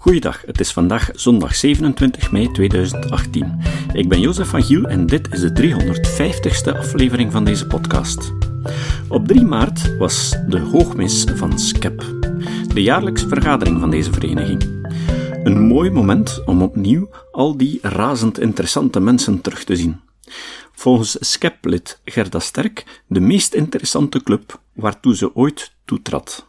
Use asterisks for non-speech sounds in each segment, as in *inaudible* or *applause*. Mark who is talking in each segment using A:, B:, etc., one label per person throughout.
A: Goeiedag, het is vandaag zondag 27 mei 2018. Ik ben Jozef van Giel en dit is de 350ste aflevering van deze podcast. Op 3 maart was de hoogmis van SCEP, de jaarlijkse vergadering van deze vereniging. Een mooi moment om opnieuw al die razend interessante mensen terug te zien. Volgens SCEP-lid Gerda Sterk de meest interessante club waartoe ze ooit toetrad.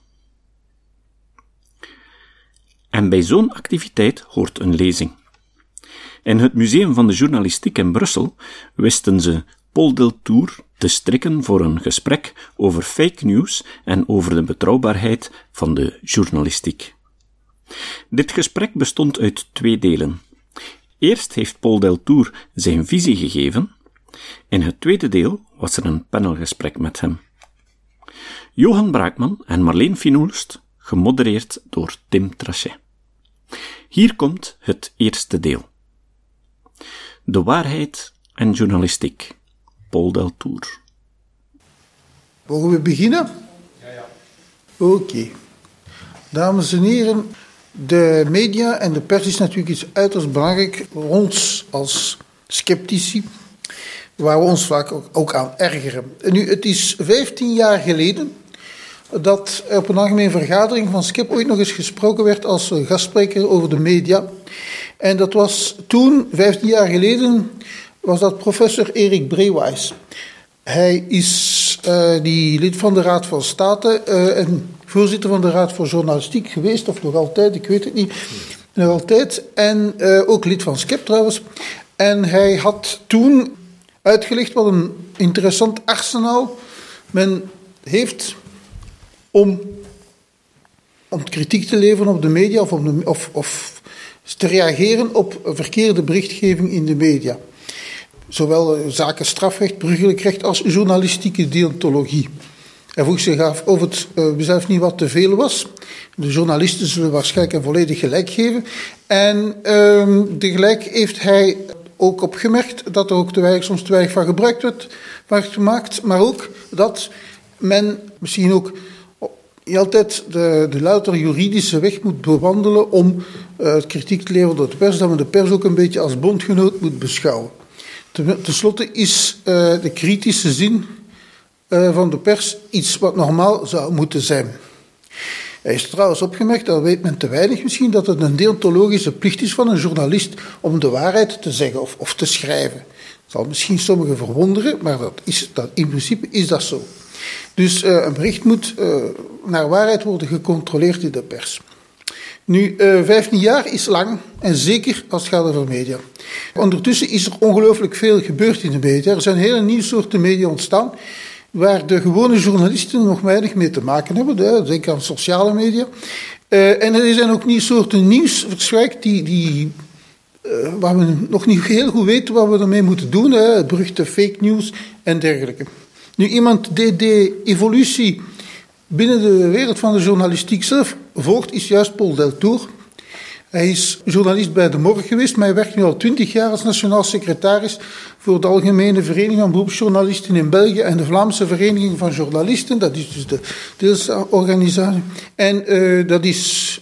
A: En bij zo'n activiteit hoort een lezing. In het Museum van de Journalistiek in Brussel wisten ze Paul Deltour te strikken voor een gesprek over fake news en over de betrouwbaarheid van de journalistiek. Dit gesprek bestond uit twee delen. Eerst heeft Paul Deltour zijn visie gegeven. In het tweede deel was er een panelgesprek met hem. Johan Braakman en Marleen Finoelst gemodereerd door Tim Trachet. Hier komt het eerste deel. De waarheid en journalistiek. Paul Deltour.
B: Mogen we beginnen? Ja, ja. Oké. Dames en heren, de media en de pers is natuurlijk iets uiterst belangrijk voor ons als sceptici, waar we ons vaak ook, ook aan ergeren. En nu, het is 15 jaar geleden dat op een algemene vergadering van SKIP ooit nog eens gesproken werd als gastspreker over de media. En dat was toen, 15 jaar geleden, was dat professor Erik Brewijs. Hij is uh, die lid van de Raad van State uh, en voorzitter van de Raad voor Journalistiek geweest, of nog altijd, ik weet het niet. Nog altijd. En ook lid van SKIP trouwens. En hij had toen uitgelegd wat een interessant arsenaal men heeft om, om kritiek te leveren op de media of, de, of, of te reageren op verkeerde berichtgeving in de media. Zowel zaken strafrecht, burgerlijk recht als journalistieke deontologie. Hij vroeg zich af of het zelf niet wat te veel was. De journalisten zullen waarschijnlijk een volledig gelijk geven. En uh, tegelijk heeft hij ook opgemerkt dat er ook te weinig, soms te weinig van gebruik werd, werd gemaakt, maar ook dat men misschien ook je altijd de, de louter juridische weg moet bewandelen om uh, kritiek te leveren door de pers, dat men de pers ook een beetje als bondgenoot moet beschouwen. Ten, slotte is uh, de kritische zin uh, van de pers iets wat normaal zou moeten zijn. Hij is trouwens opgemerkt, dat weet men te weinig misschien, dat het een deontologische plicht is van een journalist om de waarheid te zeggen of, of te schrijven. Dat zal misschien sommigen verwonderen, maar dat is, dat, in principe is dat zo. Dus uh, een bericht moet uh, naar waarheid worden gecontroleerd in de pers. Nu, uh, eh, 15 jaar is lang, en zeker als het gaat over media. Ondertussen is er ongelooflijk veel gebeurd in de media. Er zijn hele nieuwe soorten media ontstaan, waar de gewone journalisten nog weinig mee te maken hebben. Denk aan sociale media. En er zijn ook nieuwe soorten nieuws verschijkt die, die waar we nog niet heel goed weten wat we ermee moeten doen. Hè. Het beruchte fake news en dergelijke. Nu, iemand die de evolutie binnen de wereld van de journalistiek zelf volgt, is juist Paul Deltour. Hij is journalist bij De Morgen geweest, maar hij werkt nu al twintig jaar als nationaal secretaris voor de Algemene Vereniging van Beroepsjournalisten in België en de Vlaamse Vereniging van Journalisten. Dat is dus de deelsorganisatie. En uh, dat is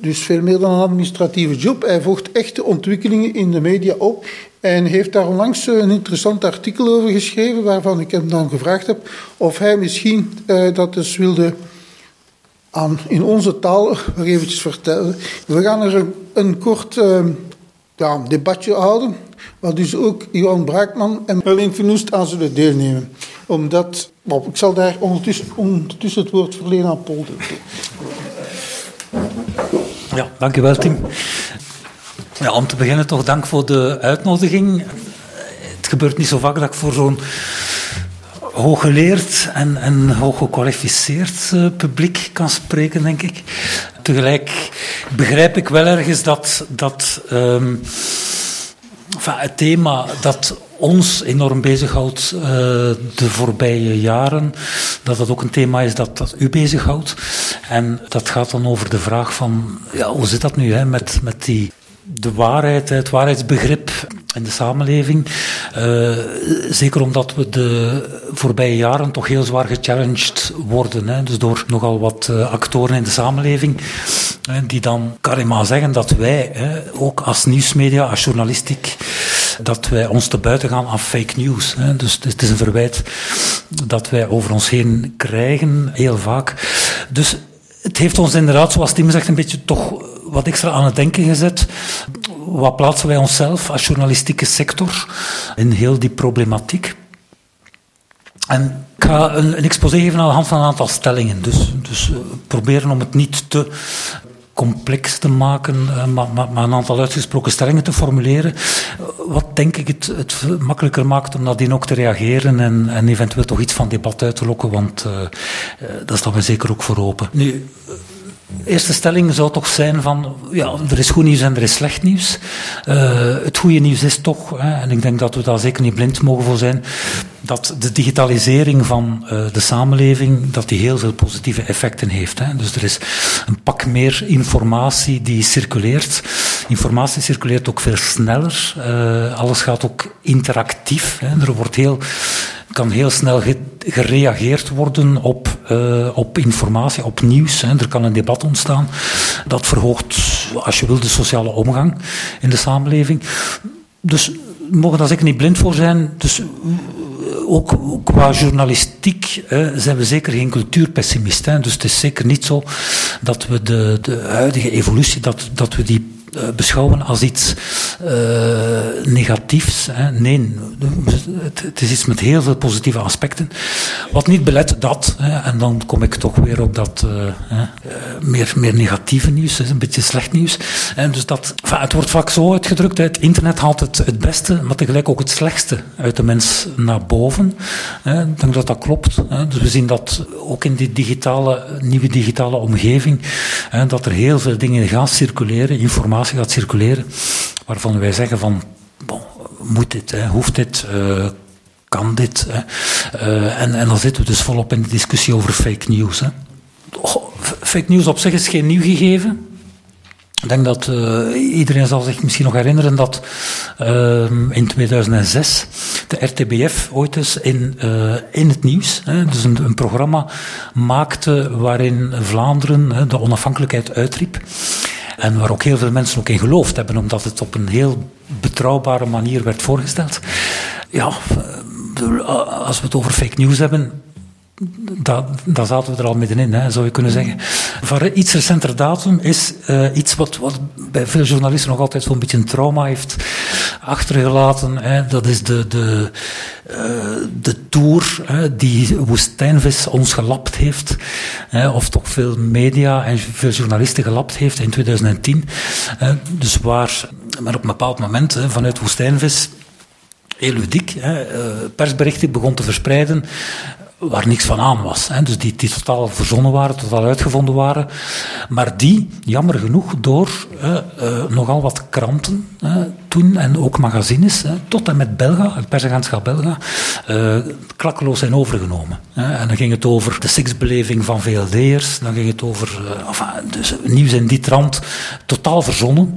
B: dus veel meer dan een administratieve job. Hij volgt echte ontwikkelingen in de media op en heeft daar onlangs een interessant artikel over geschreven, waarvan ik hem dan gevraagd heb of hij misschien uh, dat dus wilde aan, in onze taal eventjes vertellen. We gaan er een, kort uh, ja, debatje houden, waar dus ook Johan Braakman en Merlin Vernoest aan zullen deelnemen. Omdat, well, ik zal daar ondertussen, ondertussen het woord verlenen aan Paul.
C: Ja, dankjewel Tim. Ja, om te beginnen toch dank voor de uitnodiging. Het gebeurt niet zo vaak dat ik voor zo'n hooggeleerd en, en hooggekwalificeerd uh, publiek kan spreken, denk ik. Tegelijk begrijp ik wel ergens dat, dat um, het thema dat ons enorm bezighoudt uh, de voorbije jaren, dat dat ook een thema is dat, dat u bezighoudt. En dat gaat dan over de vraag van, ja, hoe zit dat nu hè, met, met die de waarheid, het waarheidsbegrip. In de samenleving. Uh, zeker omdat we de voorbije jaren toch heel zwaar gechallenged worden. Hè. Dus door nogal wat uh, actoren in de samenleving. Hè, die dan carrément zeggen dat wij, hè, ook als nieuwsmedia, als journalistiek, dat wij ons te buiten gaan aan fake news. Hè. Dus het is een verwijt dat wij over ons heen krijgen, heel vaak. Dus het heeft ons inderdaad, zoals Tim zegt, een beetje toch wat extra aan het denken gezet. Wat plaatsen wij onszelf als journalistieke sector in heel die problematiek? En ik ga een, exposé geven aan de hand van een aantal stellingen. Dus, dus uh, proberen om het niet te complex te maken, uh, maar, een aantal uitgesproken stellingen te formuleren. Wat denk ik het, het makkelijker maakt om nadien ook te reageren en, en eventueel toch iets van debat uit te lokken, want uh, daar staan we zeker ook voor open. Nu, eerste stelling zou toch zijn van, ja, er is goed nieuws en er is slecht nieuws. Uh, het goede nieuws is toch, hè, en ik denk dat we daar zeker niet blind mogen voor zijn, dat de digitalisering van uh, de samenleving, dat die heel veel positieve effecten heeft. Hè. Dus er is een pak meer informatie die circuleert. Informatie circuleert ook veel sneller. Uh, alles gaat ook interactief. Hè. Er wordt heel kan heel snel gereageerd worden op, uh, op informatie, op nieuws. Hè. Er kan een debat ontstaan. Dat verhoogt, als je wil, de sociale omgang in de samenleving. Dus we mogen daar zeker niet blind voor zijn. Dus ook, qua journalistiek zijn we zeker geen cultuurpessimisten. Dus het is zeker niet zo dat we de, de huidige evolutie, dat, dat we die beschouwen als iets uh, negatiefs. Hè. Nee, het, het, is iets met heel veel positieve aspecten. Wat niet belet dat, hè, en dan kom ik toch weer op dat uh, meer, meer negatieve nieuws, een beetje slecht nieuws. En dus dat, het wordt vaak zo uitgedrukt, het internet haalt het, het beste, maar tegelijk ook het slechtste uit de mens naar boven. Ik denk dat dat klopt. Dus we zien dat ook in die digitale, nieuwe digitale omgeving, dat er heel veel dingen gaan circuleren, informatie informatie gaat circuleren waarvan wij zeggen van, bon, moet dit, hè, hoeft dit, uh, kan dit. Uh, en, en dan zitten we dus volop in de discussie over fake news. Hè. Fake news op zich is geen nieuw gegeven. Ik denk dat uh, iedereen zal zich misschien nog herinneren dat uh, in 2006 de RTBF ooit eens in, in het nieuws, hè, dus een, een, programma maakte waarin Vlaanderen hè, de onafhankelijkheid uitriep. En waar ook heel veel mensen ook in geloofd hebben, omdat het op een heel betrouwbare manier werd voorgesteld. Ja, eh, als we het over fake news hebben, dan zaten we er al middenin, hè, zou je kunnen zeggen. Voor iets recenter datum is uh, iets wat, wat bij veel journalisten nog altijd zo'n beetje een trauma heeft achtergelaten. Hè. Dat is de, de, uh, de tour hè, die Woestijnvis ons gelapt heeft. Hè, of toch veel media en veel journalisten gelapt heeft in 2010. dus waar, maar op een bepaald moment vanuit Woestijnvis heel ludiek, hè, persberichten begon te verspreiden waar niks van aan was. Hè. Dus die, totaal verzonnen waren, totaal uitgevonden waren. Maar die, jammer genoeg, door uh, nogal wat kranten toen en ook magazines, tot en met Belga, het persagentschap Belga, klakkeloos zijn overgenomen. En dan ging het over de seksbeleving van VLD'ers, dan ging het over enfin, dus nieuws in die trant, totaal verzonnen.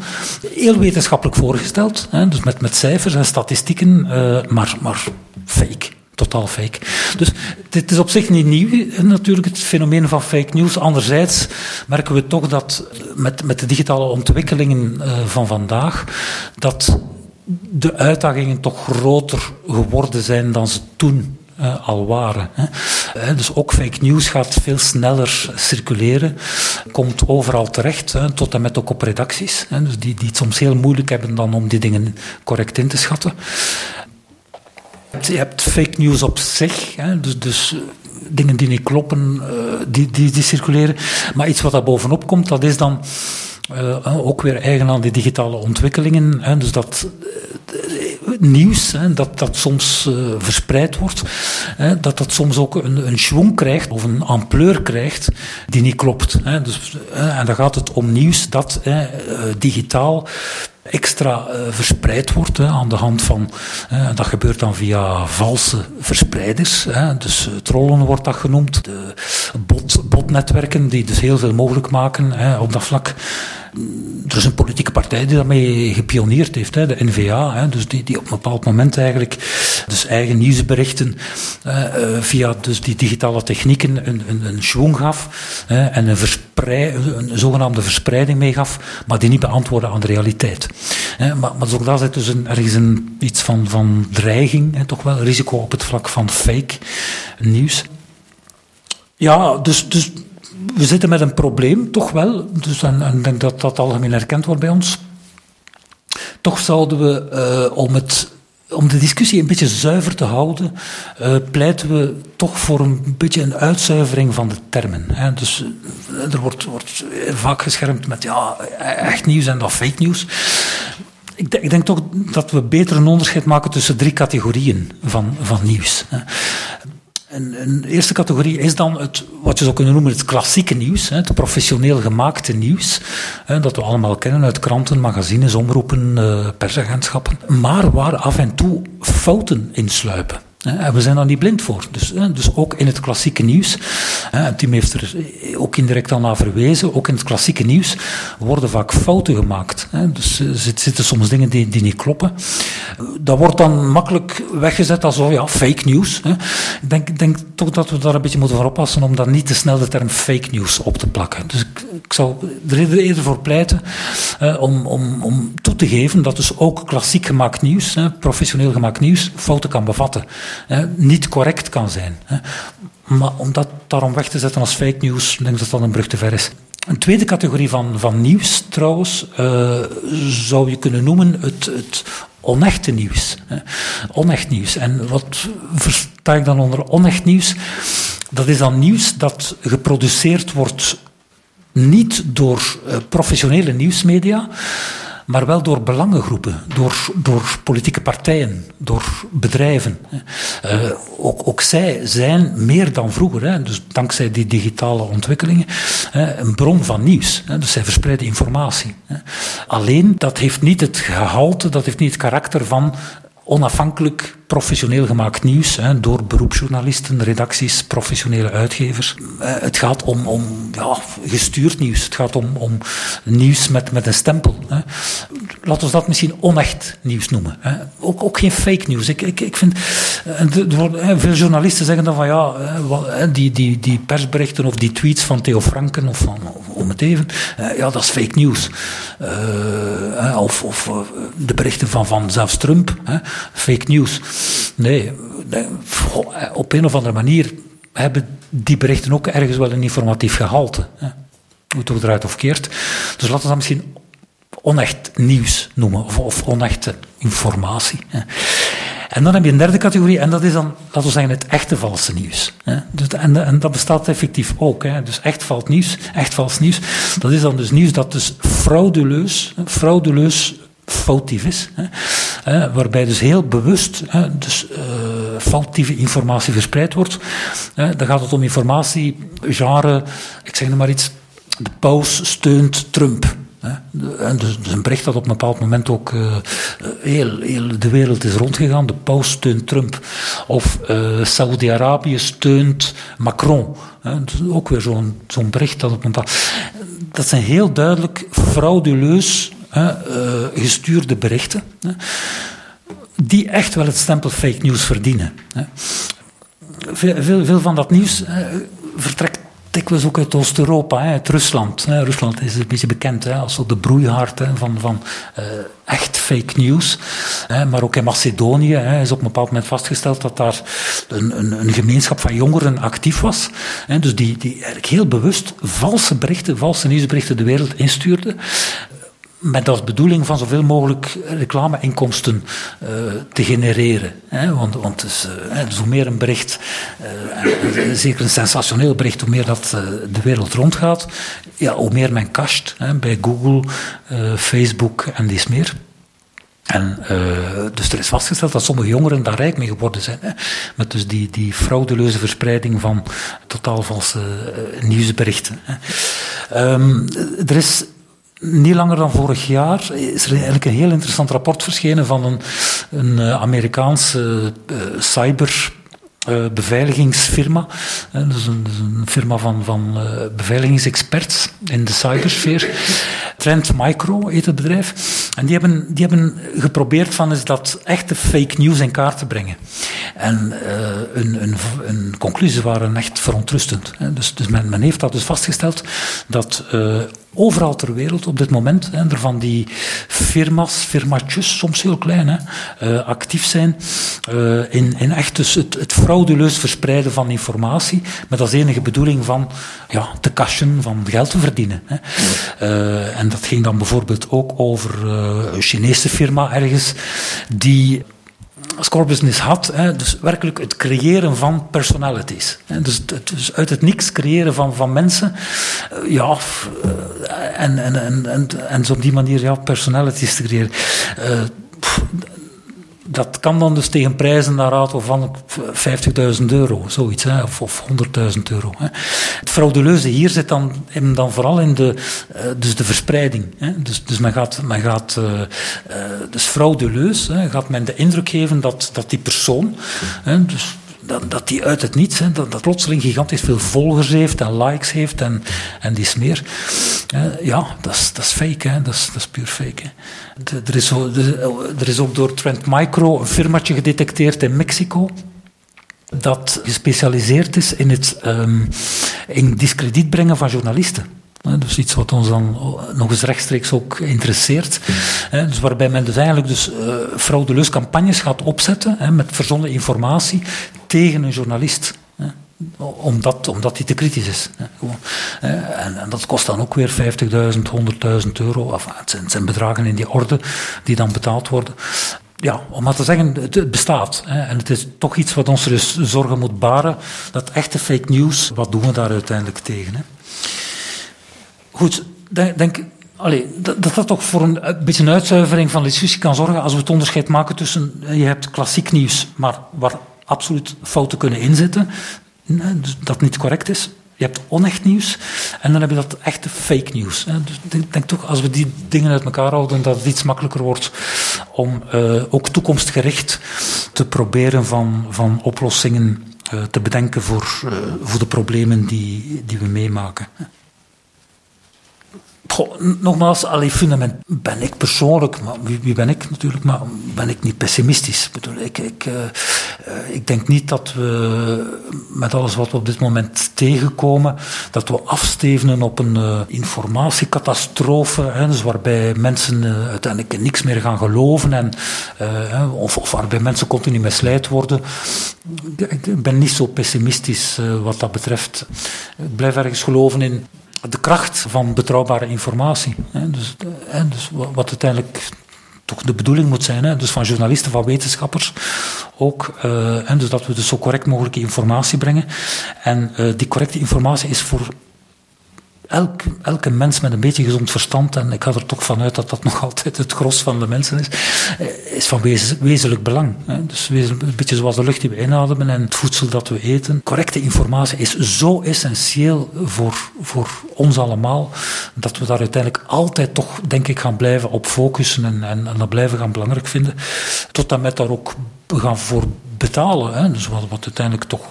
C: Heel wetenschappelijk voorgesteld, dus met, met cijfers en statistieken, maar, maar fake totaal fake. Dus dit is op zich niet nieuw, natuurlijk, het fenomeen van fake news. Anderzijds merken we toch dat met, met de digitale ontwikkelingen uh, van vandaag, dat de uitdagingen toch groter geworden zijn dan ze toen uh, al waren. Hè. Dus ook fake news gaat veel sneller circuleren, komt overal terecht, hè, tot en met ook op redacties, hè, dus die, die het soms heel moeilijk hebben dan om die dingen correct in te schatten. Je hebt fake news op zich, hè, dus, dus eh, dingen die niet kloppen, uh, die, die, die circuleren. Maar iets wat daar bovenop komt, dat is dan uh, ook weer eigen aan die digitale ontwikkelingen. Hè, dus dat nieuws, hè, dat dat soms verspreid wordt, hè, dat dat soms ook een, een krijgt of een ampleur krijgt die niet klopt. Dus, en dan gaat het om nieuws dat digitaal extra uh, verspreid wordt aan de hand van, uh, dat gebeurt dan via valse verspreiders, dus uh, trollen wordt dat genoemd, de bot, botnetwerken die dus heel veel mogelijk maken op dat vlak. Is een politieke partij die daarmee gepioneerd heeft, hè, de NVA, hè, dus die, die op een bepaald moment eigenlijk dus eigen nieuwsberichten uh, via dus die digitale technieken een, een, een gaf en een, verspreid, een zogenaamde verspreiding meegaf, maar die niet beantwoordde aan de realiteit. Hè, maar, maar ook daar zit dus een, ergens een, iets van, van dreiging, hè, toch wel risico op het vlak van fake nieuws. Ja, dus, dus we zitten met een probleem, toch wel. Dus, en ik denk dat dat algemeen erkend wordt bij ons. Toch zouden we, uh, om, het, om de discussie een beetje zuiver te houden, uh, pleiten we toch voor een beetje een uitzuivering van de termen. Hè. Dus uh, er wordt, wordt vaak geschermd met ja, echt nieuws en dat fake nieuws. Ik, ik, denk toch dat we beter een onderscheid maken tussen drie categorieën van, van nieuws. Een, een, eerste categorie is dan het, wat je zou kunnen noemen het klassieke nieuws, het professioneel gemaakte nieuws, dat we allemaal kennen uit kranten, magazines, omroepen, eh, persagentschappen, maar waar af en toe fouten insluipen. En we zijn daar niet blind voor. Dus, dus ook in het klassieke nieuws, het team heeft er ook indirect al naar verwezen, ook in het klassieke nieuws worden vaak fouten gemaakt. Dus er zitten soms dingen die, die niet kloppen. Dat wordt dan makkelijk weggezet als oh ja, fake news. Ik denk, denk toch dat we daar een beetje moeten voor oppassen om daar niet te snel de term fake news op te plakken. Dus ik, ik zou er eerder voor pleiten om, om, om toe te geven dat dus ook klassiek gemaakt nieuws, professioneel gemaakt nieuws, fouten kan bevatten niet correct kan zijn. Maar om dat daarom weg te zetten als fake news, denk ik dat dat een brug te ver is. Een tweede categorie van, van nieuws, trouwens, uh, zou je kunnen noemen het, het onechte nieuws. Hè. Onecht nieuws. En wat versta ik dan onder onecht nieuws? Dat is dan nieuws dat geproduceerd wordt niet door uh, professionele nieuwsmedia, maar wel door belangengroepen, door, door politieke partijen, door bedrijven. Uh, ook, ook zij zijn meer dan vroeger, hè, dus dankzij die digitale ontwikkelingen, een bron van nieuws. Hè, dus zij verspreiden informatie. Alleen dat heeft niet het gehalte, dat heeft niet het karakter van onafhankelijk professioneel gemaakt nieuws hè, door beroepsjournalisten, redacties, professionele uitgevers. Eh, het gaat om, om ja, gestuurd nieuws. Het gaat om, om nieuws met, met een stempel. Hè. Laten we dat misschien onecht nieuws noemen. Hè. Ook, ook geen fake nieuws. Ik, ik, ik vind, eh, veel journalisten zeggen dan van ja, die, die, die persberichten of die tweets van Theo Franken of van om het even, eh, ja, dat is fake nieuws. of of de berichten van, van zelfs Trump, fake nieuws. Nee, op een of andere manier hebben die berichten ook ergens wel een informatief gehalte. Hoe het ook eruit of keert. Dus laten we dat misschien onecht nieuws noemen, of, of onechte informatie. En dan heb je een derde categorie, en dat is dan, laten we zeggen, het echte valse nieuws. Dus, en, dat bestaat effectief ook. Dus echt vals nieuws, echt vals nieuws, dat is dan dus nieuws dat dus frauduleus, frauduleus foutief is. Hè, waarbij dus heel bewust hè, dus, uh, foutieve informatie verspreid wordt. Hè, dan gaat het om informatie, genre, ik zeg maar iets, de paus steunt Trump. En dus, dus, een bericht dat op een bepaald moment ook uh, heel, heel de wereld is rondgegaan. De paus steunt Trump. Of uh, Saudi-Arabië steunt Macron. Dus ook weer zo'n zo'n bericht dat op een bepaald... Dat zijn heel duidelijk frauduleus gestuurde berichten, die echt wel het stempel fake news verdienen. Veel, veel, veel van dat nieuws vertrekt dikwijls ook uit Oost-Europa, uit Rusland. Rusland is een beetje bekend als de broeihaard van, van uh, echt fake news. Maar ook in Macedonië is op een bepaald moment vastgesteld dat daar een, een, een gemeenschap van jongeren actief was. Dus die, die eigenlijk heel bewust valse berichten, valse nieuwsberichten de wereld instuurde met als bedoeling van zoveel mogelijk reclameinkomsten uh, te genereren. Hè? Want, want dus, uh, dus hoe meer een bericht, uh, zeker een sensationeel bericht, hoe meer dat de wereld rondgaat, ja, hoe meer men hè? bij Google, Facebook en dies meer. En dus er is vastgesteld dat sommige jongeren daar rijk mee geworden zijn. Hè? Met dus die, die fraudeleuze verspreiding van totaal valse nieuwsberichten. Hè? Um, er is niet langer dan vorig jaar is er eigenlijk een heel interessant rapport verschenen van een, een eh, Amerikaanse uh, cyber. Uh, beveiligingsfirma. Dus een, dus een, firma van, van beveiligingsexperts in de cybersfeer. Trend Micro heet het bedrijf. En die hebben, die hebben geprobeerd van is dat echte fake news in kaart te brengen. En uh, hun, hun, conclusies waren echt verontrustend. Dus, dus men, men, heeft dat dus vastgesteld dat overal ter wereld op dit moment hè, er van die firma's, firmaatjes, soms heel klein, hè, uh, actief zijn uh, in, in echt dus het, het frauduleus verspreiden van informatie, met als enige bedoeling van ja, te cashen, van geld te verdienen. Hè. Uh, en dat ging dan bijvoorbeeld ook over een Chinese firma ergens, die score business had, hè, dus werkelijk het creëren van personalities. Hè, dus, dus, uit het niks creëren van, van mensen, ja, en, en, en, en, en op die manier ja, personalities te creëren. Pff, dat kan dan dus tegen prijzen naar rato van 50.000 euro, zoiets, hè, of, of 100.000 euro. Hè. Het frauduleuze hier zit dan, dan vooral in de, uh, dus de verspreiding. Hè. Dus, dus men gaat, men gaat uh, dus frauduleus, hè, gaat men de indruk geven dat, dat die persoon, hè, dus dat, dat die uit het niets, hè, dat, plotseling gigantisch veel volgers heeft en likes heeft en, en die smeer. Uh, ja, dat is, dat fake, hè, dat, is, dat puur fake. Hè. Er, is de, er is ook door Trend Micro een firmaatje gedetecteerd in Mexico dat gespecialiseerd is in het um, in discrediet brengen van journalisten. Dus iets wat ons dan nog eens rechtstreeks ook interesseert. Dus waarbij men dus eigenlijk dus, uh, fraudeleus campagnes gaat opzetten met verzonnen informatie tegen een journalist. Omdat, omdat hij te kritisch is. En, en dat kost dan ook weer 50.000, 100.000 euro. Enfin, het, zijn, het zijn bedragen in die orde die dan betaald worden ja, om maar te zeggen, het bestaat. En het is toch iets wat ons dus zorgen moet baren. Dat echte fake news, wat doen we daar uiteindelijk tegen? Hè? Goed, denk, denk dat, dat toch voor een, beetje een uitzuivering van de discussie kan zorgen als we het onderscheid maken tussen, je hebt klassiek nieuws, maar waar absoluut fouten kunnen inzitten, dus dat niet correct is. Je hebt onecht nieuws en dan heb je dat echte fake nieuws. Dus ik denk toch, als we die dingen uit elkaar houden, dat het iets makkelijker wordt om uh, ook toekomstgericht te proberen van, van oplossingen uh, te bedenken voor, voor de problemen die, die we meemaken. Nogmaals, allee, fundament ben ik persoonlijk, maar wie, ben ik natuurlijk, maar ben ik niet pessimistisch. Ik, bedoel, ik, ik, uh, ik denk niet dat we met alles wat we op dit moment tegenkomen, dat we afstevenen op een uh, informatiecatastrofe, hè, dus waarbij mensen uiteindelijk niks meer gaan geloven en, of, of, waarbij mensen continu misleid worden. Ik ben niet zo pessimistisch wat dat betreft. Ik blijf ergens geloven in de kracht van betrouwbare informatie. Hè. Dus, dus wat uiteindelijk toch de bedoeling moet zijn, hè, dus van journalisten, van wetenschappers ook, en dus dat we dus zo correct mogelijke informatie brengen. En uh, die correcte informatie is voor elk, elke mens met een beetje gezond verstand, en ik ga er toch vanuit dat dat nog *laughs* altijd het gros van de mensen is, is van wezenlijk belang. Dus een beetje zoals de lucht die we inademen en het voedsel dat we eten. Correcte informatie is zo essentieel voor, voor ons allemaal, dat we daar uiteindelijk altijd toch, denk ik, gaan blijven op focussen en, en, en dat blijven gaan belangrijk vinden. Tot en met daar ook gaan voor betalen. Hè. Dus wat, wat uiteindelijk toch...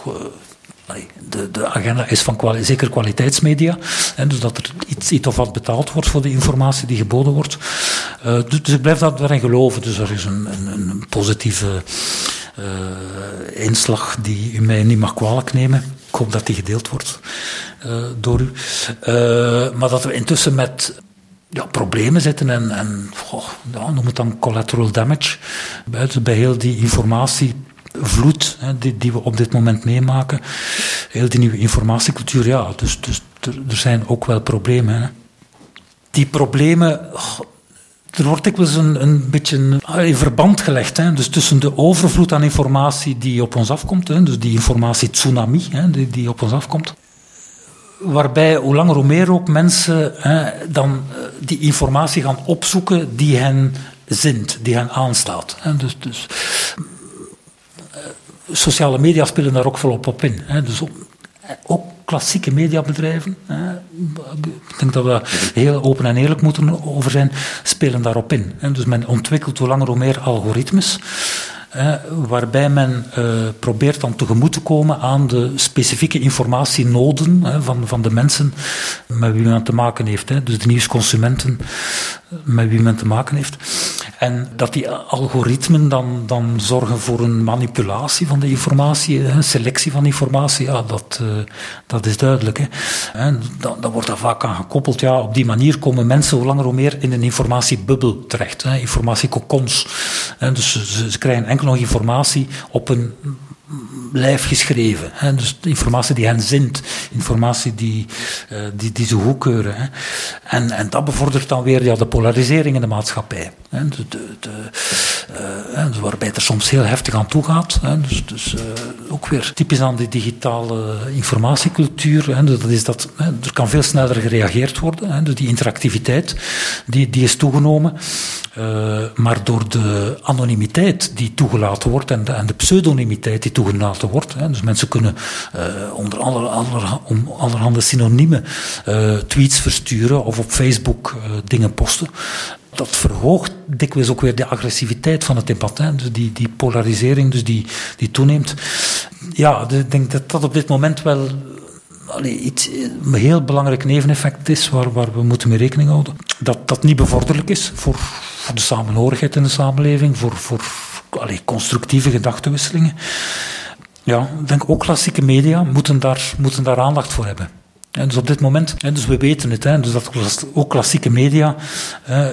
C: De, de, agenda is van zeker kwaliteitsmedia. Hè, dus dat er iets, iets of wat betaald wordt voor de informatie die geboden wordt. Uh, dus, dus, ik blijf daarin geloven. Dus er is een, een, een positieve uh, inslag die u mij niet mag kwalijk nemen. Ik hoop dat die gedeeld wordt uh, door u. maar dat we intussen met ja, problemen zitten en, en ja, noem het dan collateral damage. Buiten bij heel die informatie vloed hè, die, die, we op dit moment meemaken. Heel die nieuwe informatiecultuur, ja, dus, dus er, zijn ook wel problemen. Hè. Die problemen, er wordt ik wel een, een beetje in verband gelegd. Hè, dus tussen de overvloed aan informatie die op ons afkomt, hè, dus die informatie-tsunami hè, die, die op ons afkomt waarbij hoe langer hoe meer ook mensen hè, dan uh, die informatie gaan opzoeken die hen zint, die hen aanstaat. Hè. Dus, dus sociale media spelen daar ook volop op in. Hè. Dus ook, klassieke mediabedrijven, hè. ik denk dat we heel open en eerlijk moeten over zijn, spelen daarop in. Hè. Dus men ontwikkelt hoe langer hoe meer algoritmes. Waarbij men uh, probeert dan tegemoet te komen aan de specifieke informatienoden van, van de mensen met wie men te maken heeft. Dus de nieuwsconsumenten met wie men te maken heeft. En dat die algoritmen dan, dan zorgen voor een manipulatie van de informatie, een selectie van informatie, ja, dat, uh, dat is duidelijk. Hè. Dan, wordt dat vaak aan gekoppeld. Ja, op die manier komen mensen hoe langer hoe meer in een informatiebubbel terecht, informatiekokons. Dus ze, krijgen enkel nog informatie op een lijf geschreven. Hè. Dus informatie die hen zint, informatie die, uh, die, die ze goedkeuren. Hè. En, en dat bevordert dan weer ja, de polarisering in de maatschappij. Hè. De, uh, waarbij het er soms heel heftig aan toe gaat. Hè. Dus, dus uh, ook weer typisch aan die digitale informatiecultuur. Hè. Dat is dat, hè, er kan veel sneller gereageerd worden. Hè. Dus die interactiviteit die, die is toegenomen. Maar door de anonimiteit die toegelaten wordt en de, en de pseudonymiteit die toegelaten wordt, hè, dus mensen kunnen uh, onder aller, om allerhande synoniemen uh, tweets versturen of op Facebook dingen posten. Dat verhoogt dikwijls ook weer de agressiviteit van het debat. Hè. Dus die, die polarisering dus die, die toeneemt. Ja, ik denk dat dat op dit moment wel iets, een heel belangrijk neveneffect is waar, waar we moeten mee rekening houden. Dat dat niet bevorderlijk is voor, voor de samenhorigheid in de samenleving, voor, voor allee, constructieve gedachtenwisselingen. Ja, denk ook klassieke media moeten daar, moeten daar aandacht voor hebben. En dus op dit moment, en dus we weten het, hè, dus dat ook klassieke media, uh,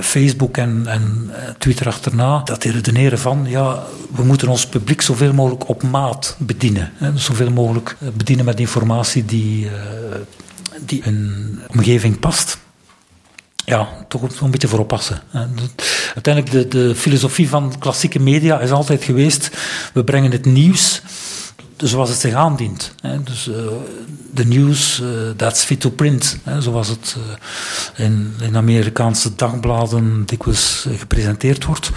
C: Facebook en, en eh, Twitter achterna, dat die redeneren van, ja, we moeten ons publiek zoveel mogelijk op maat bedienen. Hè, dus zoveel mogelijk bedienen met informatie die, die een omgeving past ja, toch een beetje voor oppassen. Uiteindelijk, de, de filosofie van klassieke media is altijd geweest, we brengen het nieuws zoals het zich aandient. Dus uh, de nieuws, uh, that's fit to print, zoals het uh, in, in Amerikaanse dagbladen dikwijls gepresenteerd wordt.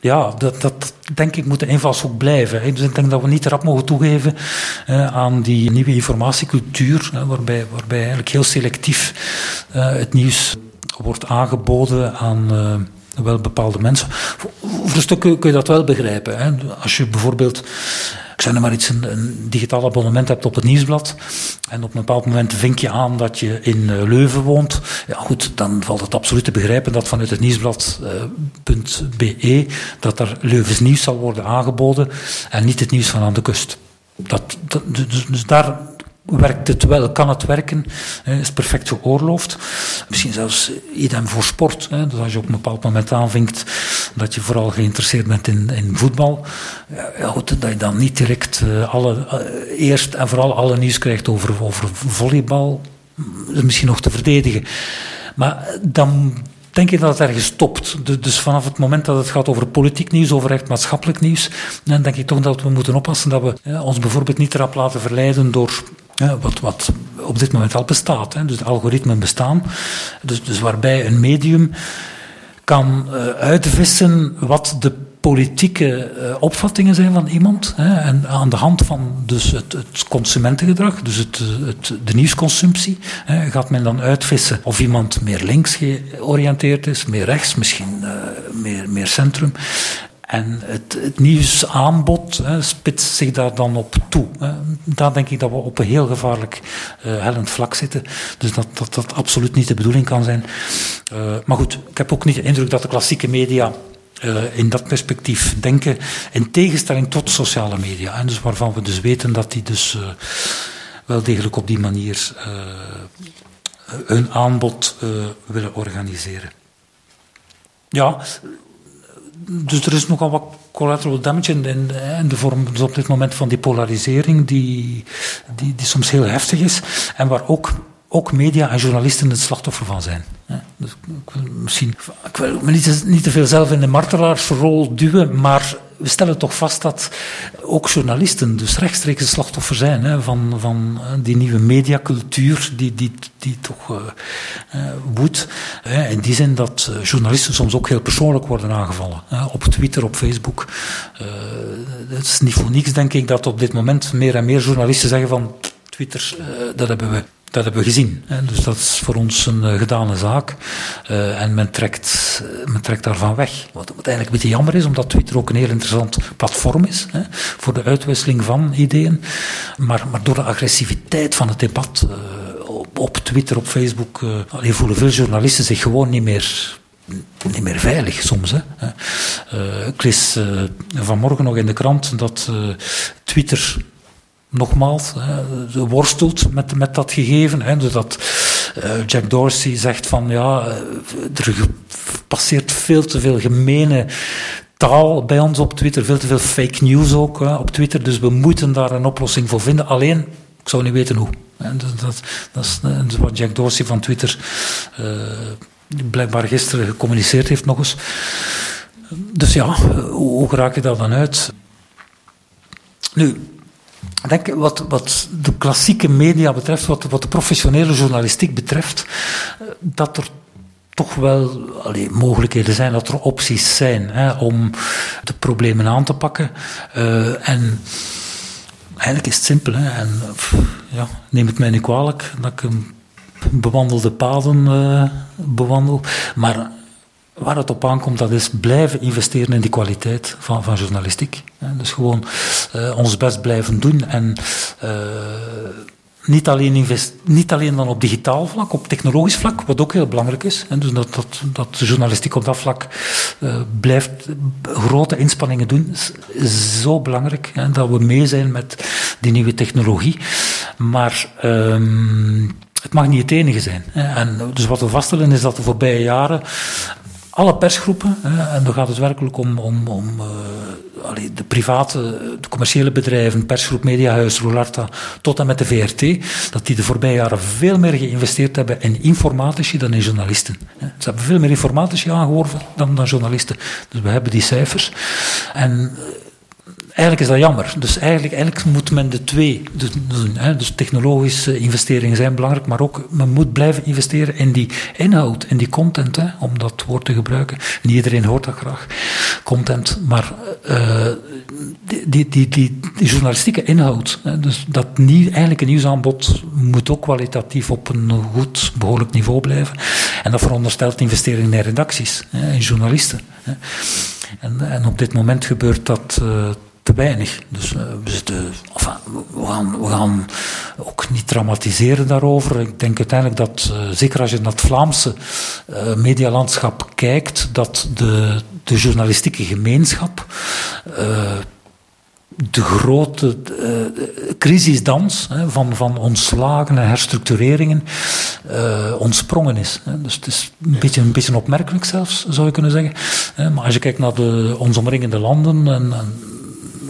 C: Ja, dat, dat denk ik moet de invalshoek blijven. Dus ik denk dat we niet rap mogen toegeven aan die nieuwe informatiecultuur, waarbij, waarbij eigenlijk heel selectief het nieuws wordt aangeboden aan uh, wel bepaalde mensen. Voor, een stuk kun je dat wel begrijpen. Hè. Als je bijvoorbeeld, ik zeg maar iets, een, digitaal abonnement hebt op het nieuwsblad en op een bepaald moment vink je aan dat je in uh, Leuven woont, ja goed, dan valt het absoluut te begrijpen dat vanuit het nieuwsblad.be uh, dat er Leuvens nieuws zal worden aangeboden en niet het nieuws van aan de kust. Dat, dat, dus, dus daar werkt het wel, kan het werken, is perfect geoorloofd. Misschien zelfs idem voor sport. Dus als je op een bepaald moment aanvinkt dat je vooral geïnteresseerd bent in, in voetbal, ja, goed, dat je dan niet direct uh, alle, uh, eerst en vooral alle nieuws krijgt over, over volleybal, is misschien nog te verdedigen. Maar dan denk ik dat het ergens stopt. Dus vanaf het moment dat het gaat over politiek nieuws, over echt maatschappelijk nieuws, dan denk ik toch dat we moeten oppassen dat we ons bijvoorbeeld niet erop laten verleiden door wat, wat op dit moment al bestaat. Hè. Dus de algoritmen bestaan. Dus, dus waarbij een medium kan uh, uitvissen wat de politieke uh, opvattingen zijn van iemand. Hè, en aan de hand van dus het, het consumentengedrag, dus het, het, de nieuwsconsumptie, hè, gaat men dan uitvissen of iemand meer links georiënteerd is, meer rechts, misschien uh, meer, meer centrum. En het, het nieuwsaanbod hè, spitst zich daar dan op toe. Daar denk ik dat we op een heel gevaarlijk uh, hellend vlak zitten. Dus dat, dat dat absoluut niet de bedoeling kan zijn. Uh, maar goed, ik heb ook niet de indruk dat de klassieke media uh, in dat perspectief denken. In tegenstelling tot sociale media. En dus waarvan we dus weten dat die dus wel degelijk op die manier hun aanbod willen organiseren. Ja, dus er is nogal wat collateral damage in, in, de vorm dus op dit moment van die polarisering, die, die, die soms heel heftig is. En waar ook, ook media en journalisten het slachtoffer van zijn. Dus ik wil misschien, ik wil me niet, niet te veel zelf in de martelaarsrol duwen, maar we stellen toch vast dat ook journalisten dus rechtstreeks slachtoffer zijn hè, van, van die nieuwe mediacultuur die, die, die toch uh, uh, woedt. In die zin dat uh, journalisten soms ook heel persoonlijk worden aangevallen. Hè, op Twitter, op Facebook. het is niet voor niks, denk ik, dat op dit moment meer en meer journalisten zeggen van Twitter, dat hebben we Dat hebben we gezien. Hè. Dus dat is voor ons een uh, gedane zaak. Uh, en men trekt, uh, men trekt daarvan weg. Wat, wat, eigenlijk een beetje jammer is, omdat Twitter ook een heel interessant platform is. Hè, voor de uitwisseling van ideeën. Maar, maar door de agressiviteit van het debat op, Twitter, op Facebook, voelen veel journalisten zich gewoon niet meer niet meer veilig soms. Hè. Ik lees vanmorgen nog in de krant dat Twitter nogmaals worstelt met, met dat gegeven. Hè, dus dat Jack Dorsey zegt van ja, er passeert veel te veel gemene taal bij ons op Twitter, veel te veel fake news ook hè, op Twitter, dus we moeten daar een oplossing voor vinden. Alleen, ik zou niet weten hoe. En dat, dat, dat is wat Jack Dorsey van Twitter blijkbaar gisteren gecommuniceerd heeft nog eens. Dus ja, hoe, raak je daar dan uit? Nu, denk wat, wat de klassieke media betreft, wat, wat de professionele journalistiek betreft, dat er toch wel mogelijkheden zijn, dat er opties zijn hè, om de problemen aan te pakken. Uh, en eigenlijk is het simpel. Hè, en, ja, neem het mij niet kwalijk dat ik bewandelde paden uh, bewandel. Maar waar het op aankomt, dat is blijven investeren in die kwaliteit van, van journalistiek. Dus gewoon uh, ons best blijven doen en uh, niet, alleen invest, niet alleen dan op digitaal vlak, op technologisch vlak, wat ook heel belangrijk is. En dus dat, dat, dat journalistiek op dat vlak uh, blijft grote inspanningen doen, is, is zo belangrijk. Hè, dat we mee zijn met die nieuwe technologie. Maar um, het mag niet het enige zijn. En dus wat we vaststellen is dat de voorbije jaren alle persgroepen, en dan gaat het werkelijk om, om, om uh, de private, de commerciële bedrijven, persgroep Mediahuis, Roularta, tot en met de VRT, dat die de voorbije jaren veel meer geïnvesteerd hebben in informatici dan in journalisten. Ze hebben veel meer informatici aangeworven dan, dan journalisten. Dus we hebben die cijfers. En eigenlijk is dat jammer. Dus eigenlijk, eigenlijk moet men de twee doen. Hè. Dus technologische investeringen zijn belangrijk, maar ook men moet blijven investeren in die inhoud, in die content, hè, om dat woord te gebruiken. Niet iedereen hoort dat graag, content, maar uh, die, die, die, die, journalistieke inhoud, hè, dus dat nieuw, eigenlijk een nieuwsaanbod moet ook kwalitatief op een goed, behoorlijk niveau blijven. En dat veronderstelt investeringen in redacties, hè, in journalisten. Hè. En, op dit moment gebeurt dat uh, te weinig. Dus uh, we, zitten, enfin, we, gaan, we gaan ook niet dramatiseren daarover. Ik denk uiteindelijk dat, uh, zeker als je naar het Vlaamse uh, medialandschap kijkt, dat de, de journalistieke gemeenschap de grote uh, crisisdans hè, van, van ontslagen en herstructureringen uh, ontsprongen is. Hè. Dus het is een beetje, een beetje opmerkelijk zelfs, zou je kunnen zeggen. maar als je kijkt naar de, ons omringende landen en, en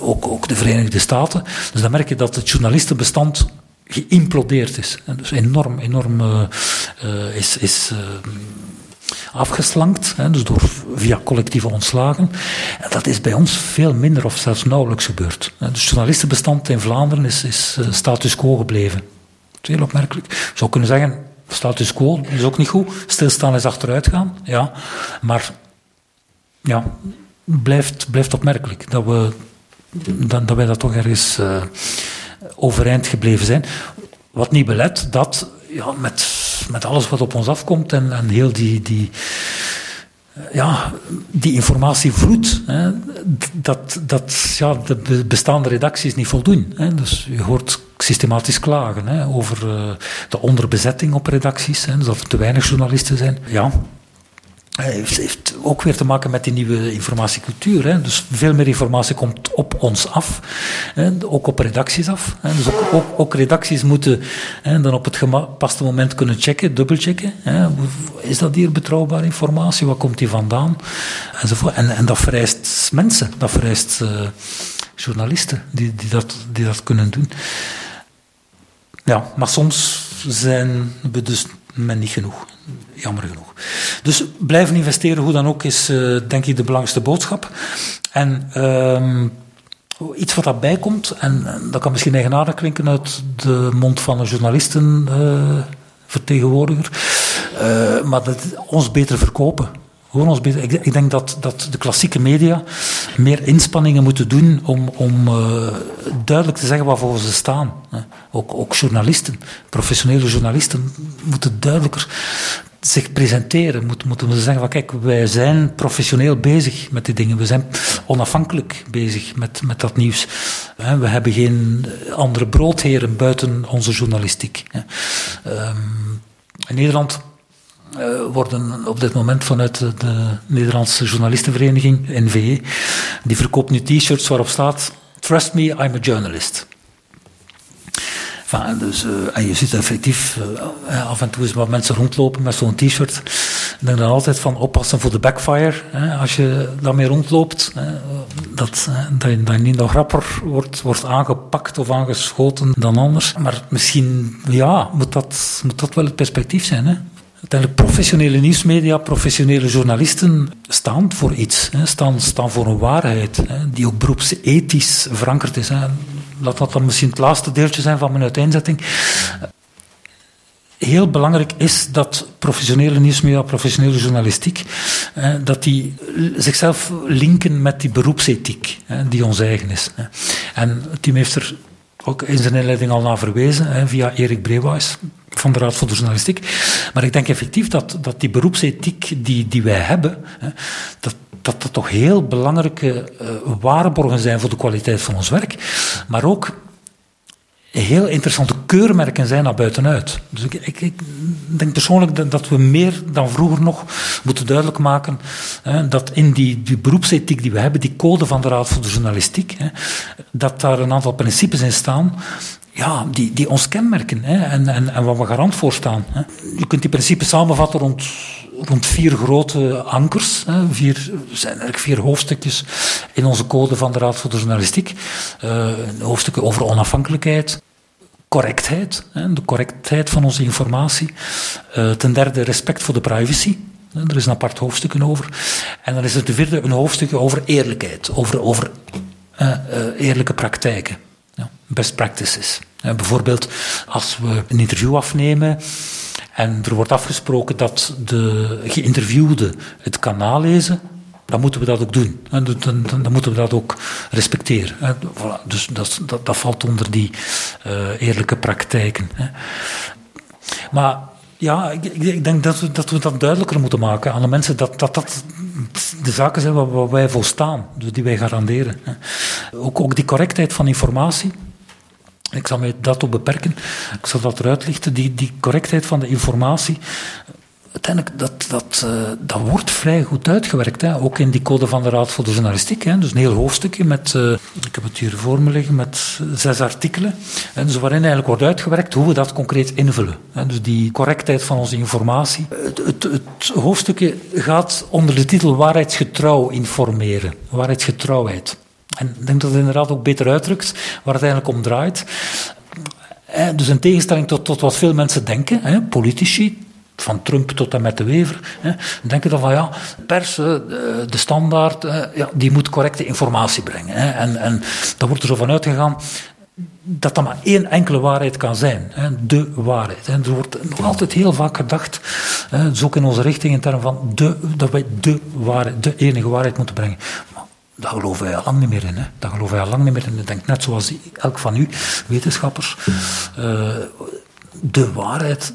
C: ook, ook de Verenigde Staten. Dus dan merk je dat het journalistenbestand geïmplodeerd is. En dus enorm, enorm uh, uh, is, is uh, afgeslankt, dus door, via collectieve ontslagen. En dat is bij ons veel minder of zelfs nauwelijks gebeurd. Dus het journalistenbestand in Vlaanderen is, is status quo gebleven. Dat is heel opmerkelijk. Je zou kunnen zeggen, status quo is ook niet goed. Stilstaan is achteruit gaan, ja. Maar ja, blijft, blijft opmerkelijk dat we dat, dat wij dat toch ergens uh, overeind gebleven zijn. Wat niet belet dat ja, met, met alles wat op ons afkomt en, en heel die, die, ja, die informatievloed, hè, dat, dat ja, de bestaande redacties niet voldoen. Hè. Dus je hoort systematisch klagen hè, over uh, de onderbezetting op redacties, hè, dus dat er te weinig journalisten zijn. Ja, heeft, heeft ook weer te maken met die nieuwe informatiecultuur. Hè. Dus veel meer informatie komt op ons af, hè, ook op redacties af. Hè. Dus ook, ook, redacties moeten hè, dan op het gepaste moment kunnen checken, dubbelchecken. Hè. Is dat hier betrouwbare informatie? Waar komt die vandaan? Enzovoort. En, en dat vereist mensen, dat vereist uh, journalisten die, die, dat, die dat kunnen doen. Ja, maar soms zijn we dus men niet genoeg. Jammer genoeg. Dus blijven investeren, hoe dan ook, is uh, denk ik de belangrijkste boodschap. En um, iets wat daarbij komt, en, dat kan misschien eigenaardig klinken uit de mond van een journalistenvertegenwoordiger, uh, uh, maar dat ons beter verkopen Ik, denk dat, dat de klassieke media meer inspanningen moeten doen om, om uh, duidelijk te zeggen waarvoor ze staan. Ook, ook journalisten, professionele journalisten, moeten duidelijker zich presenteren. Moet, moeten we zeggen van kijk, wij zijn professioneel bezig met die dingen. We zijn onafhankelijk bezig met, met dat nieuws. We hebben geen andere broodheren buiten onze journalistiek. Ehm, in Nederland uh, worden op dit moment vanuit de, de Nederlandse journalistenvereniging, NVE, die verkoopt nu t-shirts waarop staat Trust me, I'm a journalist. Dus, uh, en je ziet effectief uh, af en toe eens wat mensen rondlopen met zo'n t-shirt. Ik denk dan altijd van oppassen voor de backfire. Hè, als je daarmee rondloopt, dat, dat je niet nog rapper wordt, wordt aangepakt of aangeschoten dan anders. Maar misschien ja, moet, dat, moet dat wel het perspectief zijn. Hè? Uiteindelijk professionele nieuwsmedia, professionele journalisten staan voor iets, hè, staan, staan voor een waarheid, hè, die ook beroepsethisch verankerd is. Laat dat dan misschien het laatste deeltje zijn van mijn uiteenzetting. Heel belangrijk is dat professionele nieuwsmedia, professionele journalistiek, dat die zichzelf linken met die beroepsethiek die ons eigen is. En het heeft er ook in zijn inleiding al naar verwezen, via Erik Brewijs van de Raad voor de Journalistiek. Maar ik denk effectief dat, dat die beroepsethiek die, die wij hebben, dat, dat dat toch heel belangrijke uh, waarborgen zijn voor de kwaliteit van ons werk. Maar ook heel interessante keurmerken zijn naar buitenuit. Dus ik, ik, denk persoonlijk dat, we meer dan vroeger nog moeten duidelijk maken hè, dat in die, die beroepsethiek die we hebben, die code van de Raad voor de Journalistiek, hè, dat daar een aantal principes in staan ja, die, die ons kenmerken hè, en, en, en waar we garant voor staan. Hè. Je kunt die principes samenvatten rond, rond vier grote ankers. Hè. Vier, er zijn eigenlijk vier hoofdstukjes in onze code van de Raad voor de Journalistiek. Uh, hoofdstukken over onafhankelijkheid, correctheid, de correctheid van onze informatie. Uh, ten derde respect voor de privacy. Er is een apart hoofdstuk over. En dan is er ten vierde een hoofdstuk over eerlijkheid, over, over uh, eerlijke praktijken. Best practices. bijvoorbeeld als we een interview afnemen en er wordt afgesproken dat de geïnterviewde het kan nalezen, dan moeten we dat ook doen. Dan, dan, dan moeten we dat ook respecteren. Dus dat, dat, valt onder die uh, eerlijke praktijken. Maar ja, ik, denk dat we, dat we dat duidelijker moeten maken aan de mensen, dat dat, dat de zaken zijn waar, wij volstaan, dus die wij garanderen. Ook, ook die correctheid van informatie. Ik zal mij dat op beperken. Ik zal dat eruit lichten. Die, die correctheid van de informatie uiteindelijk, dat, dat, uh, dat wordt vrij goed uitgewerkt. Hè. Ook in die code van de Raad voor de Journalistiek. Hè. Dus een heel hoofdstukje met, uh, ik heb het hier voor me liggen, met zes artikelen. Hè, dus waarin eigenlijk wordt uitgewerkt hoe we dat concreet invullen. Hè. Dus die correctheid van onze informatie. Het, het, het, hoofdstukje gaat onder de titel waarheidsgetrouw informeren. Waarheidsgetrouwheid. En ik denk dat het inderdaad ook beter uitdrukt waar het eigenlijk om draait. Dus in tegenstelling tot, tot wat veel mensen denken, hè, politici, van Trump tot en met de Wever, hè, denken dan van ja, pers, de standaard, ja, die moet correcte informatie brengen. Hè, en, en daar wordt er zo van uitgegaan dat dat maar één enkele waarheid kan zijn. Hè, de waarheid. En er wordt nog altijd heel vaak gedacht, hè, dus ook in onze richting, in termen van de, dat wij de waarheid, de enige waarheid moeten brengen. Maar daar geloven wij al lang niet meer in. Hè. Daar geloven wij al lang niet meer in. Ik denk net zoals elk van u, wetenschappers, uh, de waarheid,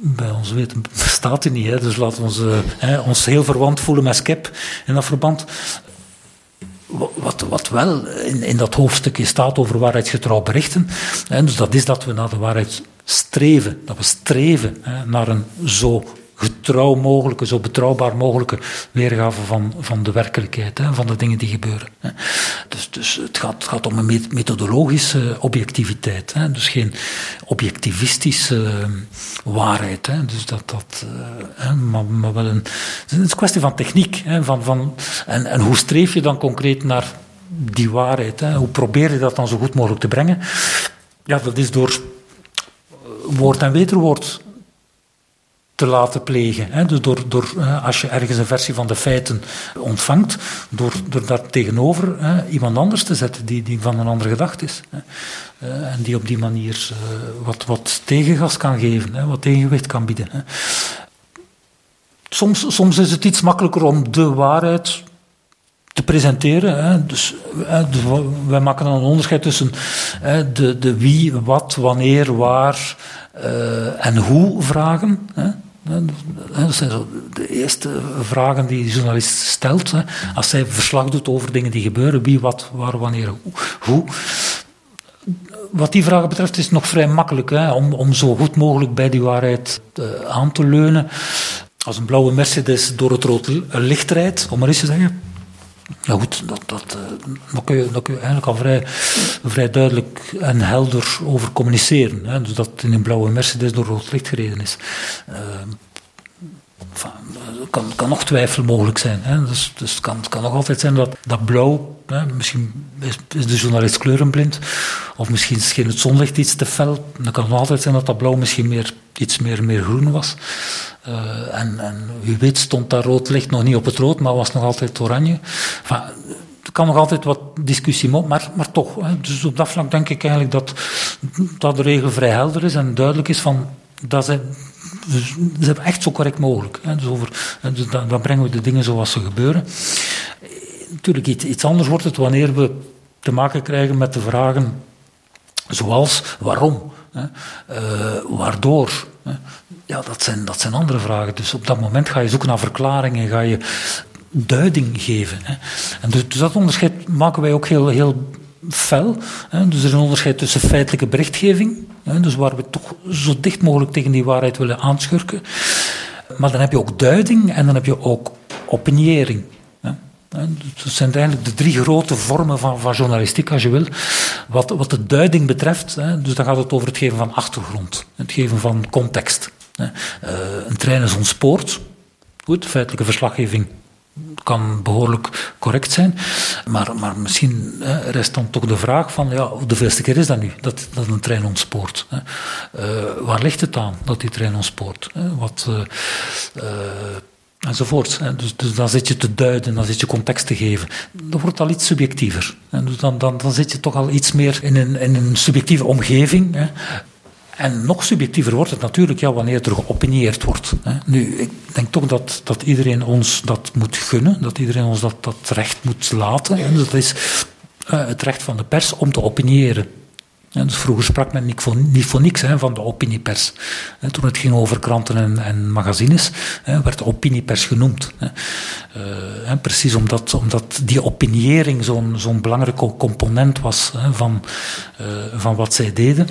C: bij ons weten *laughs* bestaat die niet. Hè. Dus laten we ons, uh, ons heel verwant voelen met Skep in dat verband. Wat, wat wel in, in dat hoofdstukje staat over waarheidsgetrouw berichten, hè, dus dat is dat we naar de waarheid streven. Dat we streven hè, naar een zo getrouw mogelijke, zo betrouwbaar mogelijke weergave van, van de werkelijkheid, hè, van de dingen die gebeuren. Hè. Dus, dus het, gaat, gaat om een methodologische objectiviteit, hè, dus geen objectivistische uh, waarheid. Hè, dus dat, dat, uh, maar, maar, wel een, het is een kwestie van techniek. Hè, van, van, en, en hoe streef je dan concreet naar die waarheid? Hè? Hoe probeer je dat dan zo goed mogelijk te brengen? Ja, dat is door woord en wederwoord te laten plegen. Hè? Dus door, door, als je ergens een versie van de feiten ontvangt, door, door dat tegenover hè, iemand anders te zetten die, die van een andere gedachte is. Hè? Uh, en die op die manier wat, wat tegengas kan geven, hè, wat tegenwicht kan bieden. Hè. soms, soms is het iets makkelijker om de waarheid te presenteren. Hè. Dus, dus wij maken dan een onderscheid tussen de, de wie, wat, wanneer, waar en hoe vragen. Hè. Dat zijn zo de eerste vragen die de journalist stelt. Als hij verslag doet over dingen die gebeuren, wie, wat, waar, wanneer, hoe. Wat die vragen betreft is het nog vrij makkelijk hè, om, om zo goed mogelijk bij die waarheid uh, aan te leunen. Als een blauwe Mercedes door het rood licht rijdt, om maar eens te zeggen, ja goed, dat, dat, eh, daar, kun je, daar kun je eigenlijk al vrij, vrij duidelijk en helder over communiceren. Hè. Dus dat in een blauwe Mercedes door rood licht gereden is. Uh, kan, kan nog twijfel mogelijk zijn. Hè. Dus, dus het, kan, het kan nog altijd zijn dat, dat blauw, hè, misschien is, de journalist kleurenblind, of misschien scheen het zonlicht iets te fel. Dan kan het nog altijd zijn dat dat blauw misschien meer, iets meer, meer groen was. Uh, en, en wie weet stond dat rood licht nog niet op het rood, maar was nog altijd oranje. Er kan nog altijd wat discussie op, maar, maar toch. Hè. Dus op dat vlak denk ik eigenlijk dat, dat de regel vrij helder is en duidelijk is van dat hebben echt zo correct mogelijk. Hè. Dus, over, dus dan, dan, brengen we de dingen zoals ze gebeuren. Natuurlijk, iets, anders wordt het wanneer we te maken krijgen met de vragen zoals waarom, hè, uh, waardoor. Hè. Ja, dat zijn, dat zijn andere vragen. Dus op dat moment ga je zoeken naar verklaringen, ga je duiding geven. Hè. En dus, dus, dat onderscheid maken wij ook heel, heel fel. Hè. Dus er is een onderscheid tussen feitelijke berichtgeving, hè, dus waar we toch zo dicht mogelijk tegen die waarheid willen aanschurken. Maar dan heb je ook duiding en dan heb je ook opiniëring. Dat zijn eigenlijk de drie grote vormen van, van journalistiek, als je wil. Wat, wat de duiding betreft, hè, dus dan gaat het over het geven van achtergrond, het geven van context. Hè. Uh, een trein is ontspoord. Goed, feitelijke verslaggeving kan behoorlijk correct zijn. Maar, maar misschien hè, rest dan toch de vraag van, ja, veelste keer is dat nu, dat, dat een trein ontspoort? Hè? Uh, waar ligt het aan dat die trein ontspoort? Wat... Uh, enzovoort. Dus, dus, dan zit je te duiden, dan zit je context te geven. Dat wordt al iets subjectiever. Dus dan, dan, dan zit je toch al iets meer in een, in een subjectieve omgeving. Hè. En nog subjectiever wordt het natuurlijk ja, wanneer er geopinieerd wordt. Hè. Nu, ik denk toch dat, dat iedereen ons dat moet gunnen, dat iedereen ons dat, dat recht moet laten. Hè. Dat is uh, het recht van de pers om te opiniëren. dus vroeger sprak men niet voor, niet niks hè, van de opiniepers. toen het ging over kranten en, en magazines, hè, werd de opiniepers genoemd. Uh, precies omdat, omdat die opiniëring zo'n zo'n belangrijke component was van, uh, van wat zij deden.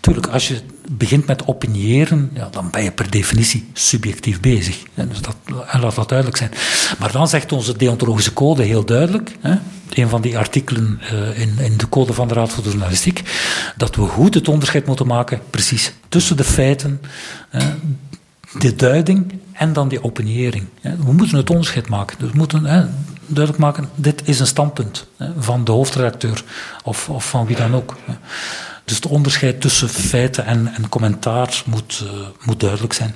C: Natuurlijk, als je begint met opiniëren, ja, dan ben je per definitie subjectief bezig. Dus dat, en laat dat duidelijk zijn. Maar dan zegt onze deontologische code heel duidelijk, hè, een van die artikelen uh, in, in, de code van de Raad voor de Journalistiek, dat we goed het onderscheid moeten maken, precies, tussen de feiten, de duiding en dan die opiniëring. We moeten het onderscheid maken. Dus we moeten hè, duidelijk maken, dit is een standpunt hè, van de hoofdredacteur of, of van wie dan ook. Hè. Dus het onderscheid tussen feiten en, en commentaar moet, uh, moet duidelijk zijn.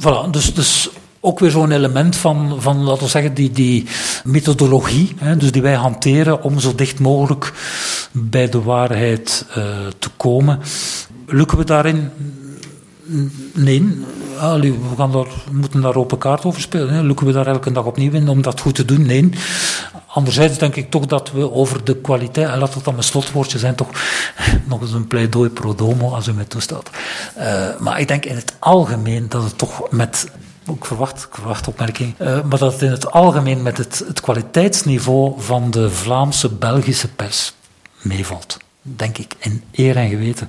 C: Voilà, dus, dus ook weer zo'n element van, van, laten we zeggen, die, die methodologie, hè, dus die wij hanteren om zo dicht mogelijk bij de waarheid uh, te komen. Lukken we daarin? Nee. Allee, we, gaan daar, moeten daar open kaart over spelen. Hè. Lukken we daar elke dag opnieuw in om dat goed te doen? Nee. Anderzijds denk ik toch dat we over de kwaliteit, en laat het dan mijn slotwoordje zijn, toch nog eens een pleidooi pro domo, als u mij toestaat. Uh, maar ik denk in het algemeen dat het toch met ik verwacht, verwacht opmerking. Uh, maar dat het in het algemeen met het, het kwaliteitsniveau van de Vlaamse, Belgische pers meevalt denk ik, in eer en geweten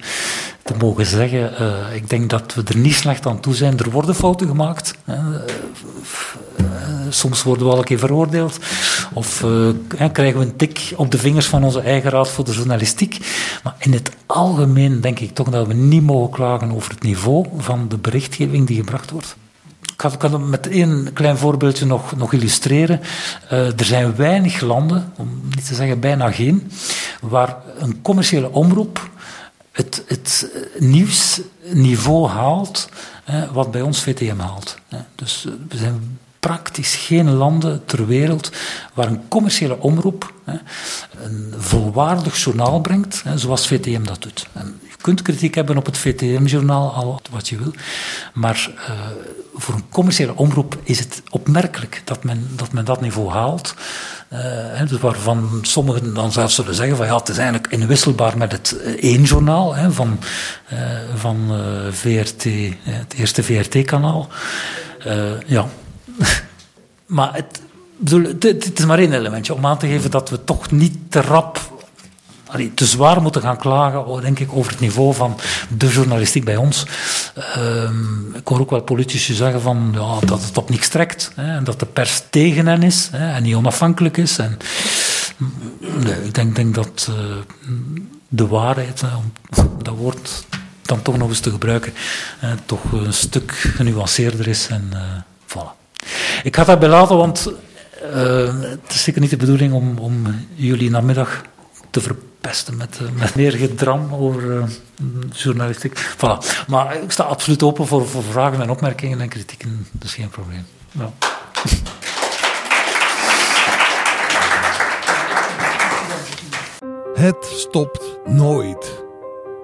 C: te mogen zeggen. Uh, ik denk dat we er niet slecht aan toe zijn. Er worden fouten gemaakt. Uh, uh, soms worden we al een keer veroordeeld. Of krijgen we een tik op de vingers van onze eigen raad voor de journalistiek. Maar in het algemeen denk ik toch dat we niet mogen klagen over het niveau van de berichtgeving die gebracht wordt. Ik kan het met één klein voorbeeldje nog, nog illustreren. Er zijn weinig landen, om niet te zeggen bijna geen, waar een commerciële omroep het, het nieuwsniveau haalt wat bij ons VTM haalt. Dus uh, we zijn praktisch geen landen ter wereld waar een commerciële omroep een volwaardig journaal brengt, zoals VTM dat doet. En kunt kritiek hebben op het VTM-journaal, al wat je wil. Maar uh, voor een commerciële omroep is het opmerkelijk dat men dat, men dat niveau haalt. Uh, dus waarvan sommigen dan zelfs zullen zeggen van ja, het is eigenlijk inwisselbaar met het één journaal hè, van, uh, van VRT, het eerste VRT-kanaal. ja, *laughs* maar het, bedoel, het, het, is maar één elementje om aan te geven dat we toch niet te rap te zwaar moeten gaan klagen, oh, denk ik, over het niveau van de journalistiek bij ons. Um, ik hoor ook wel politici zeggen van, ja, dat het op niks trekt. Hè, en dat de pers tegen hen is hè, en niet onafhankelijk is. En, ik denk, denk dat uh, de waarheid, om dat woord dan toch nog eens te gebruiken, toch een stuk genuanceerder is. En uh, voilà. Ik ga daarbij laten, want het is zeker niet de bedoeling om, om jullie namiddag te verpesten met, uh, met meer gedram over uh, journalistiek. Maar ik sta absoluut open voor, voor vragen en opmerkingen en kritieken. Is geen probleem. *laughs*
D: Het stopt nooit.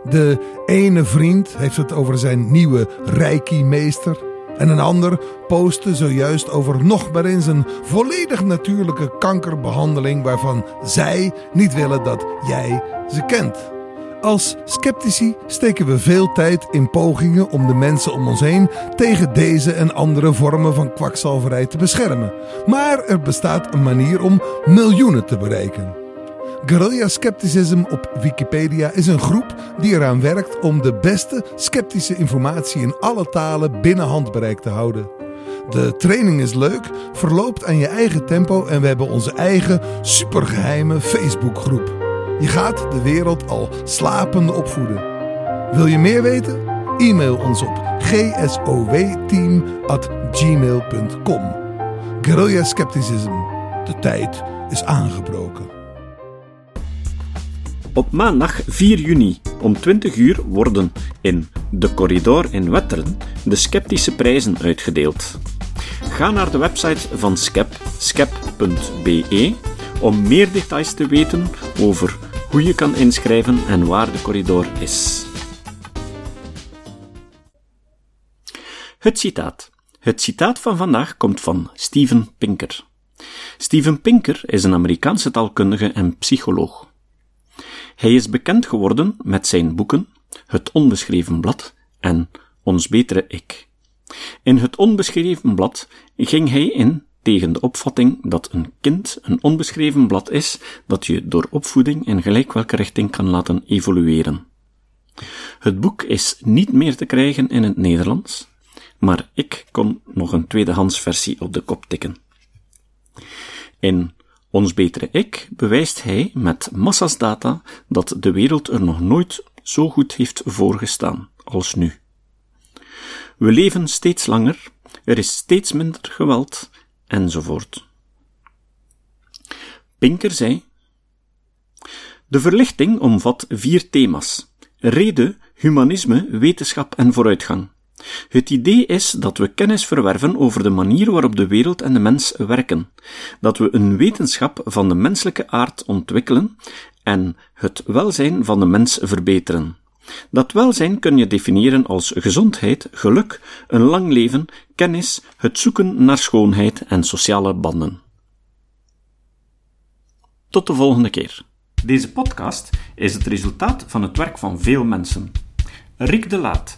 D: De ene vriend heeft het over zijn nieuwe reiki-meester. En een ander postte zojuist over nog maar eens een volledig natuurlijke kankerbehandeling waarvan zij niet willen dat jij ze kent. Als sceptici steken we veel tijd in pogingen om de mensen om ons heen tegen deze en andere vormen van kwakzalverij te beschermen. Maar er bestaat een manier om miljoenen te bereiken. Guerrilla Skepticism op Wikipedia is een groep die eraan werkt om de beste sceptische informatie in alle talen binnen handbereik te houden. De training is leuk, verloopt aan je eigen tempo en we hebben onze eigen supergeheime Facebookgroep. Je gaat de wereld al slapende opvoeden. Wil je meer weten? E-mail ons op gsowteam.gmail.com Guerrilla Skepticism. De tijd is aangebroken.
A: Op maandag 4 juni om 20 uur worden in De Corridor in Wetteren de sceptische prijzen uitgedeeld. Ga naar de website van Skep, skep.be, om meer details te weten over hoe je kan inschrijven en waar de corridor is. Het citaat. Het citaat van vandaag komt van Steven Pinker. Steven Pinker is een Amerikaanse taalkundige en psycholoog. Hij is bekend geworden met zijn boeken Het Onbeschreven Blad en Ons Betere Ik. In Het Onbeschreven Blad ging hij in tegen de opvatting dat een kind een onbeschreven blad is dat je door opvoeding in gelijk welke richting kan laten evolueren. Het boek is niet meer te krijgen in het Nederlands, maar ik kon nog een tweedehands versie op de kop tikken. In ons betere ik bewijst hij met massa's data dat de wereld er nog nooit zo goed heeft voorgestaan als nu. We leven steeds langer, er is steeds minder geweld, enzovoort. Pinker zei: De verlichting omvat vier thema's: reden, humanisme, wetenschap en vooruitgang. Het idee is dat we kennis verwerven over de manier waarop de wereld en de mens werken, dat we een wetenschap van de menselijke aard ontwikkelen en het welzijn van de mens verbeteren. Dat welzijn kun je definiëren als gezondheid, geluk, een lang leven, kennis, het zoeken naar schoonheid en sociale banden. Tot de volgende keer. Deze podcast is het resultaat van het werk van veel mensen. Rick de Laat